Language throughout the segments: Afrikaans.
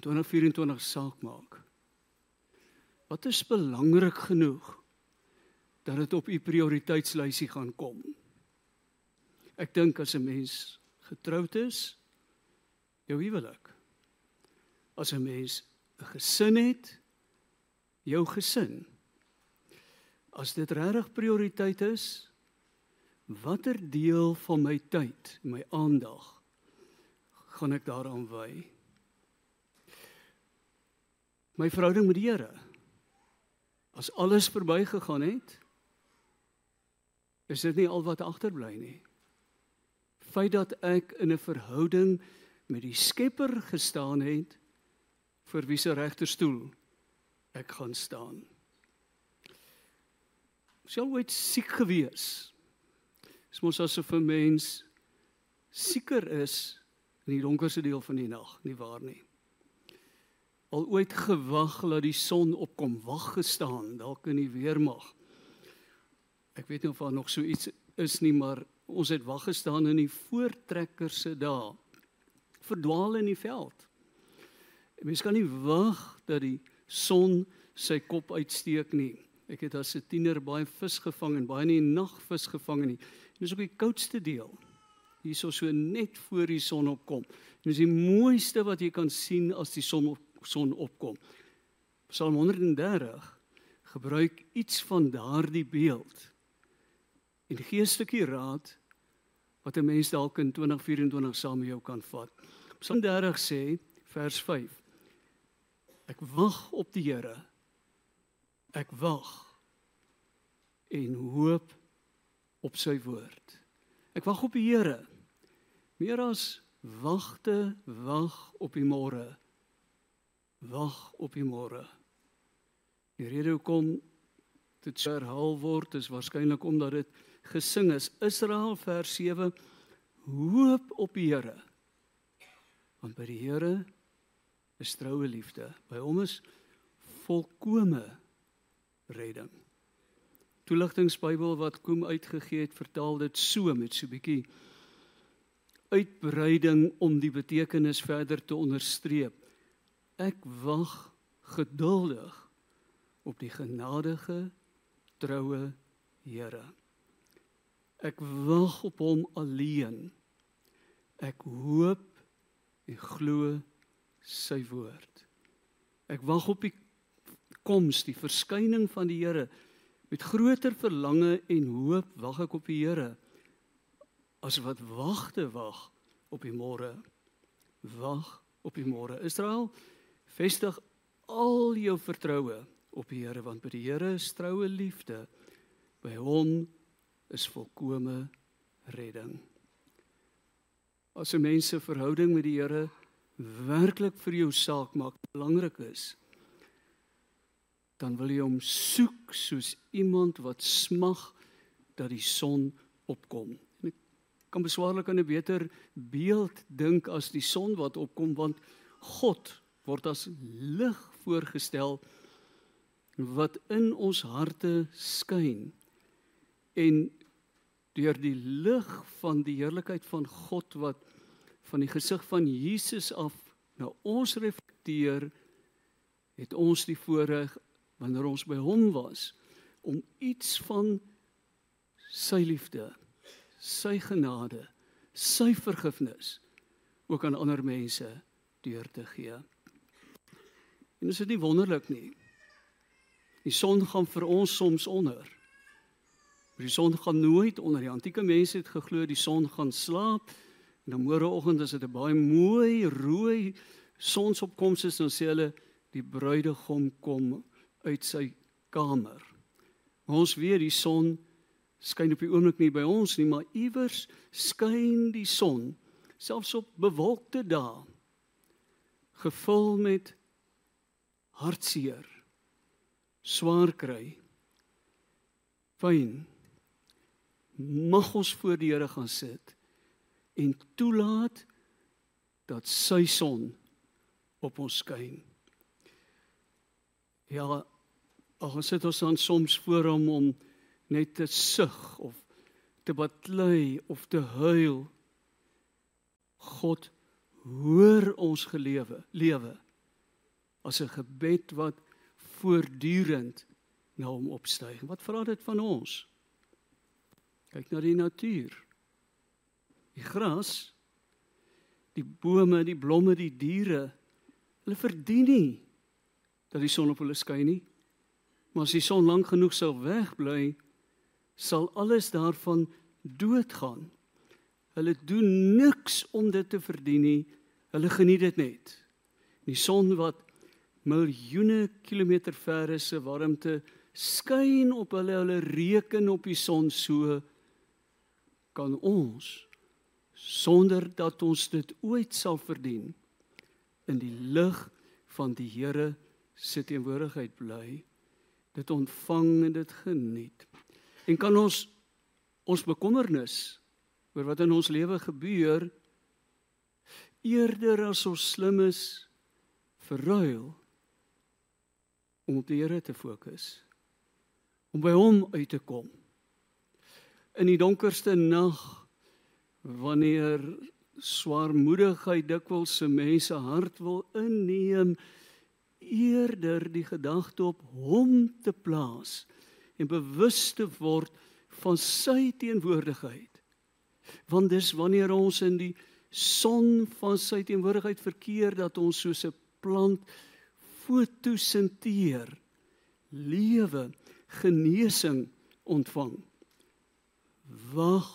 2024 saak maak. Wat is belangrik genoeg dat dit op u prioriteitslysie gaan kom? Ek dink as 'n mens getroud is, jou huwelik. As 'n mens 'n gesin het, jou gesin. As dit regtig prioriteit is, watter deel van my tyd, my aandag gaan ek daaraan wy? My verhouding met die Here. As alles verbygegaan het, is dit nie al wat agterbly nie. Feit dat ek in 'n verhouding met die Skepper gestaan het vir wie se regterstoel ek gaan staan. Sou ooit siek gewees. Dis mos asof 'n mens sieker is in die donkerste deel van die nag, nie waar nie? Al ooit gewag dat die son opkom, wag gestaan dalk in die weermag. Ek weet nie of daar nog so iets is nie, maar ons het wag gestaan in die voortrekker se dae. Verdwaal in die veld. Mens kan nie wag dat die son sy kop uitsteek nie. Ek het as 'n tiener baie vis gevang en baie in die nag vis gevang nie. En dis ook die koudste deel. Hierso so net voor die son opkom. En dis die mooiste wat jy kan sien as die son op, son opkom. Psalm 130 gebruik iets van daardie beeld. En geestelike raad wat 'n mens dalk in 2024 saam met jou kan vat. Psalm 30 sê vers 5 Ek wag op die Here. Ek wag en hoop op sy woord. Ek wag op die Here. Meer as wagte, wag op die môre. Wag op die môre. Die rede hoekom dit herhaal word is waarskynlik omdat dit gesing is. Israel vers 7 hoop op die Here. Want by die Here is troue liefde. By hom is volkome redding. Toeligtingsbybel wat Koem uitgegee het, vertaal dit so met so 'n bietjie uitbreiding om die betekenis verder te onderstreep. Ek wag geduldig op die genadige troue Here. Ek wag op hom alleen. Ek hoop en glo sy woord. Ek wag op die koms, die verskyning van die Here met groter verlange en hoop wag ek op die Here as wat wagte wag op die môre. Wag op die môre. Israel, vestig al jou vertroue op die Here want by die Here is troue liefde. By hom is volkomme redding. As 'n mens se verhouding met die Here werklik vir jou saak maak belangrik is dan wil jy hom soek soos iemand wat smag dat die son opkom. En ek kan beswaarlik aan 'n beter beeld dink as die son wat opkom want God word as lig voorgestel wat in ons harte skyn en deur die lig van die heerlikheid van God wat van die gesig van Jesus af na ons reflekteer het ons die voorreg wanneer ons by hom was om iets van sy liefde, sy genade, sy vergifnis ook aan ander mense deur te gee. En is dit nie wonderlik nie? Die son gaan vir ons soms onder. Die son gaan nooit onder. Die antieke mense het geglo die son gaan slaap En dan môreoggend as dit 'n baie mooi rooi sonsopkoms is, dan sê hulle die bruidegom kom uit sy kamer. Maar ons weet die son skyn op die oomblik nie by ons nie, maar iewers skyn die son, selfs op bewolkte dae, gevul met hartseer, swaar kry. Fyn. Mag ons voor die Here gaan sit en toelaat dat sy son op ons skyn. Ja, ons sit ons dan soms voor hom om net te sug of te baklei of te huil. God hoor ons gelewe lewe as 'n gebed wat voortdurend na hom opstyg. Wat vra dit van ons? Kyk na die natuur. Die gras, die bome, die blomme, die diere, hulle verdien nie dat die son op hulle skyn nie. Maar as die son lank genoeg sou wegbly, sal alles daarvan doodgaan. Hulle doen niks om dit te verdien nie. Hulle geniet dit net. Die son wat miljoene kilometer ver is se warmte skyn op hulle, hulle reken op die son so kan ons sonder dat ons dit ooit sal verdien in die lig van die Here se teenwoordigheid bly dit ontvang en dit geniet. En kan ons ons bekommernis oor wat in ons lewe gebeur eerder as ons slim is verruil om op die Here te fokus om by hom uit te kom in die donkerste nag wanneer swaarmoedigheid dikwels se mense hart wil inneem eerder die gedagte op hom te plaas en bewus te word van sy teenwoordigheid. Want dis wanneer ons in die son van sy teenwoordigheid verkeer dat ons soos 'n plant fotosinteer, lewe, genesing ontvang. Wag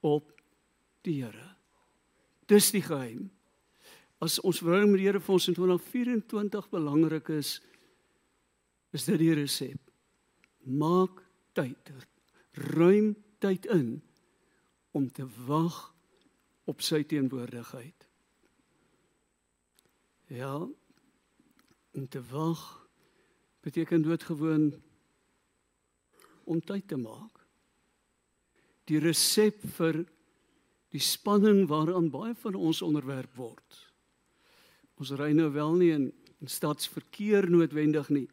op die Here. Dis die geheim. As ons verhouding met die Here vir ons in 2024 belangrik is, is dit die resep. Maak tyd. Ruim tyd in om te wag op sy teenwoordigheid. Ja, om te wag beteken doodgewoon om tyd te maak. Die resep vir die spanning waaraan baie van ons onderwerp word. Ons ry nou wel nie in, in stadsverkeer noodwendig nie,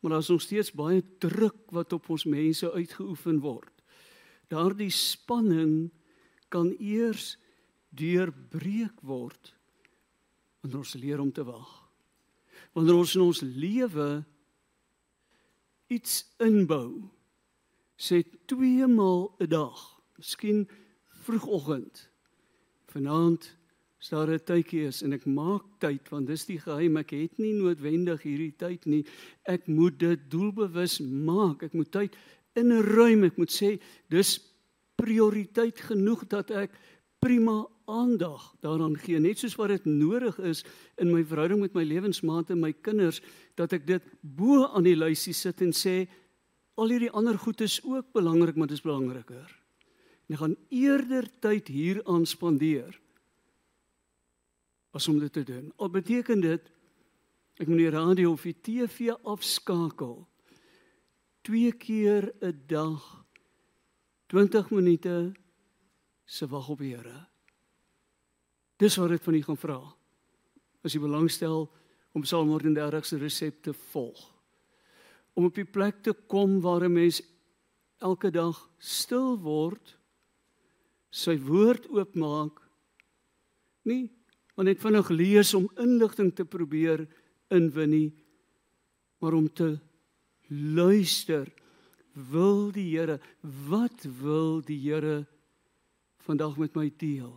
maar daar's nog steeds baie druk wat op ons mense uitgeoefen word. Daardie spanning kan eers deurbreek word wanneer ons leer om te wag. Wanneer ons in ons lewe iets inbou, sê twee maal 'n dag, miskien vroegoggend, vanaand as daar 'n tydjie is en ek maak tyd want dis die geheim ek het nie noodwendig hierdie tyd nie. Ek moet dit doelbewus maak. Ek moet tyd in 'n ruim ek moet sê dis prioriteit genoeg dat ek prima aandag daaraan gee net soos wat dit nodig is in my verhouding met my lewensmaat en my kinders dat ek dit bo aan die lysie sit en sê al hierdie ander goed is ook belangrik maar dit is belangriker en ek gaan eerder tyd hier aan spandeer as om dit te doen. Al beteken dit ek moet die radio of die TV afskakel twee keer 'n dag 20 minute se wag op die Here. Dis wat dit van u gaan vra. As jy belangstel om Psalm 130 se resep te volg. Om op die plek te kom waar 'n mens elke dag stil word, sy woord oopmaak, nie maar net vinnig lees om inligting te probeer inwin nie maar om te luister wil die Here wat wil die Here vandag met my deel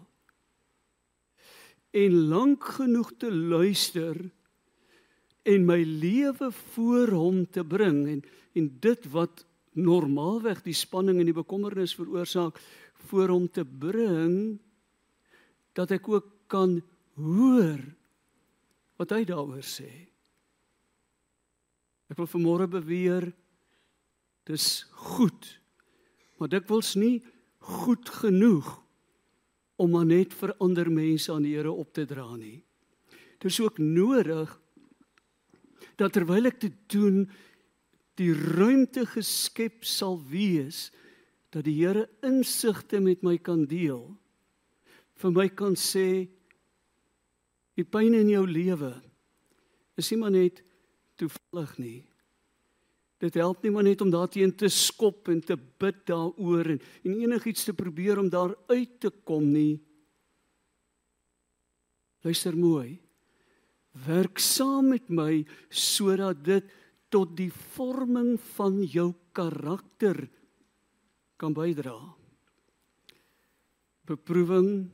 en lank genoeg te luister en my lewe voor hom te bring en en dit wat normaalweg die spanning en die bekommernis veroorsaak voor hom te bring dat ek ook kan hoor wat hy daaroor sê. Ek wil vanmôre beweer dis goed. Maar dit wils nie goed genoeg om maar net vir ander mense aan die Here op te dra nie. Dis ook nodig dat terwyl ek dit doen die ruimte geskep sal wees dat die Here insigte met my kan deel. Vir my kan sê Die pyn in jou lewe is nie maar net toevallig nie. Dit help nie maar net om daarteen te skop en te bid daaroor en, en enigiets te probeer om daar uit te kom nie. Luister mooi. Werk saam met my sodat dit tot die vorming van jou karakter kan bydra. Beproewing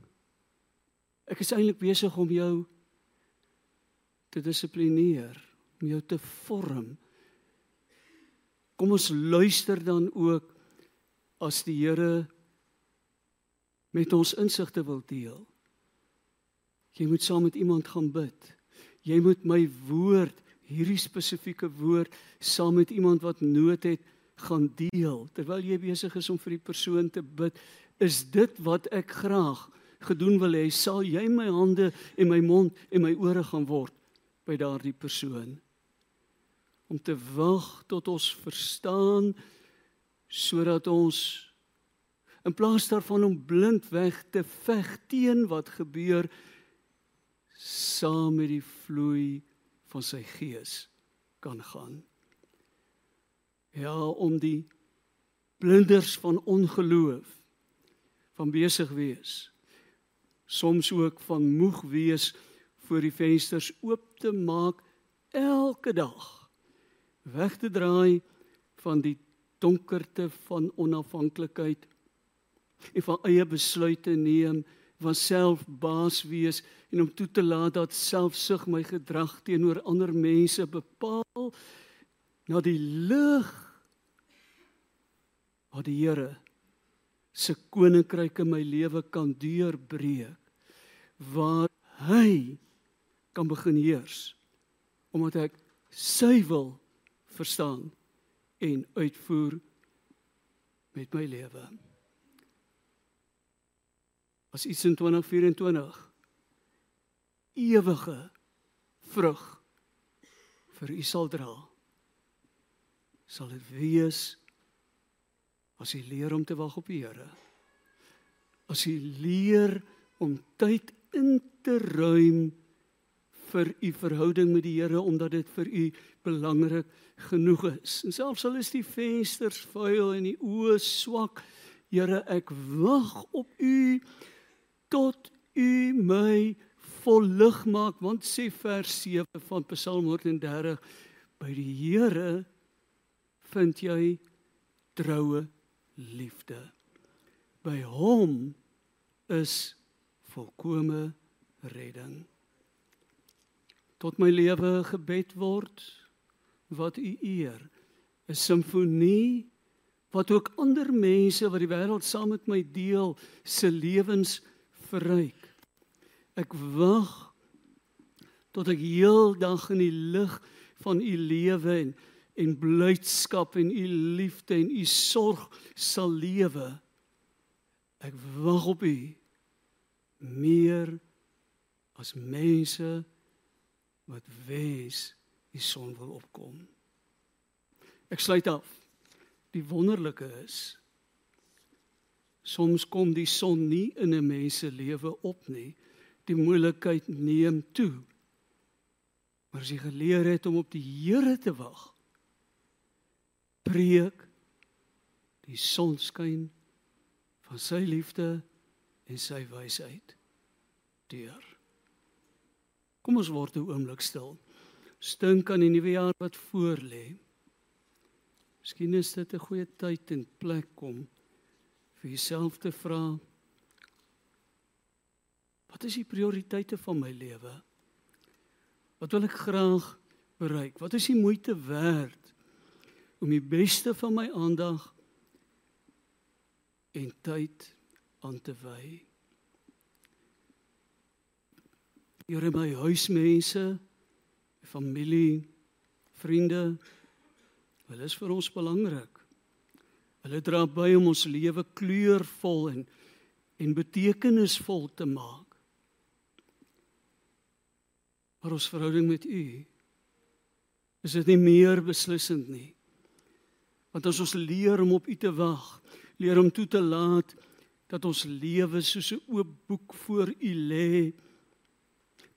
ek is eintlik besig om jou te dissiplineer, om jou te vorm. Kom ons luister dan ook as die Here met ons insigte wil deel. Jy moet saam met iemand gaan bid. Jy moet my woord, hierdie spesifieke woord, saam met iemand wat nood het, gaan deel terwyl jy besig is om vir die persoon te bid. Is dit wat ek graag gedoen wil hê? Sal jy my hande en my mond en my ore gaan word by daardie persoon? Om te wag tot ons verstaan sodat ons in plaas daarvan om blindweg te veg teen wat gebeur saam met die vloei van sy gees kan gaan. Ja, om die blinders van ongeloof van besig wees soms ook van moeg wees voor die vensters oop te maak elke dag weg te draai van die donkerte van onafhanklikheid en van eie besluite neem van self baas wees en om toe te laat dat selfsug my gedrag teenoor ander mense bepaal na die lig wat die Here se koninkryk in my lewe kan deurbreek waar hy kan begin heers omdat ek sy wil verstaan en uitvoer met my lewe. As iets in 2024 ewige vrug vir u sal dra sal dit wees as u leer om te wag op die Here. As u leer om tyd in te ruim vir u verhouding met die Here omdat dit vir u belangrik genoeg is. En selfs al is die vensters vuil en die oë swak Here ek wag op u tot u my vollig maak want sê vers 7 van Psalm 130 by die Here vind jy troue liefde. By hom is volkomme redding. Tot my lewe gebed word wat u eer 'n simfonie wat ook ander mense wat die wêreld saam met my deel se lewens verryk. Ek wag tot ek heeldag in die lig van u lewe en en blydskap en u liefde en u sorg sal lewe. Ek wag op u meer as mense wat wens die son wil opkom. Ek sluit af. Die wonderlike is Soms kom die son nie in 'n mens se lewe op nie. Die moeilikheid neem toe. Maar as jy geleer het om op die Here te wag, breek die sonskyn van sy liefde en sy wysheid deur. Kom ons word 'n oomblik stil. Stink aan die nuwe jaar wat voorlê. Miskien is dit 'n goeie tyd en plek om vir jouself te vra wat is die prioriteite van my lewe? Wat wil ek graag bereik? Wat is die moeite werd om die beste van my aandag en tyd aan te wy? Here my huismense, familie, vriende, hulle is vir ons belangrik. Hulle dra by om ons lewe kleurvol en en betekenisvol te maak. Maar ons verhouding met U is dit nie meer beslissend nie. Want as ons leer om op U te wag, leer om toe te laat dat ons lewe soos 'n oop boek voor U lê,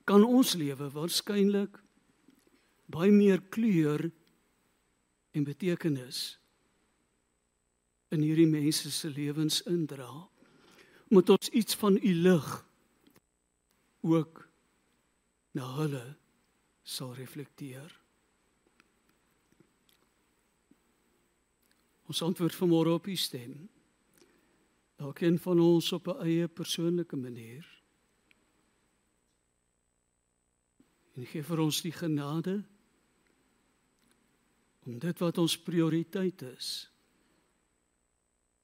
kan ons lewe waarskynlik baie meer kleur en betekenis in hierdie mense se lewens indra. Moet ons iets van u lig ook na hulle sal reflekteer. Ons antwoord vanmôre op u stem. Elkeen van ons op 'n eie persoonlike manier. En gee vir ons die genade om dit wat ons prioriteit is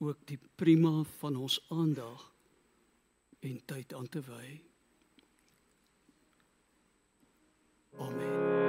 ook die prima van ons aandag en tyd aan te wy. Amen.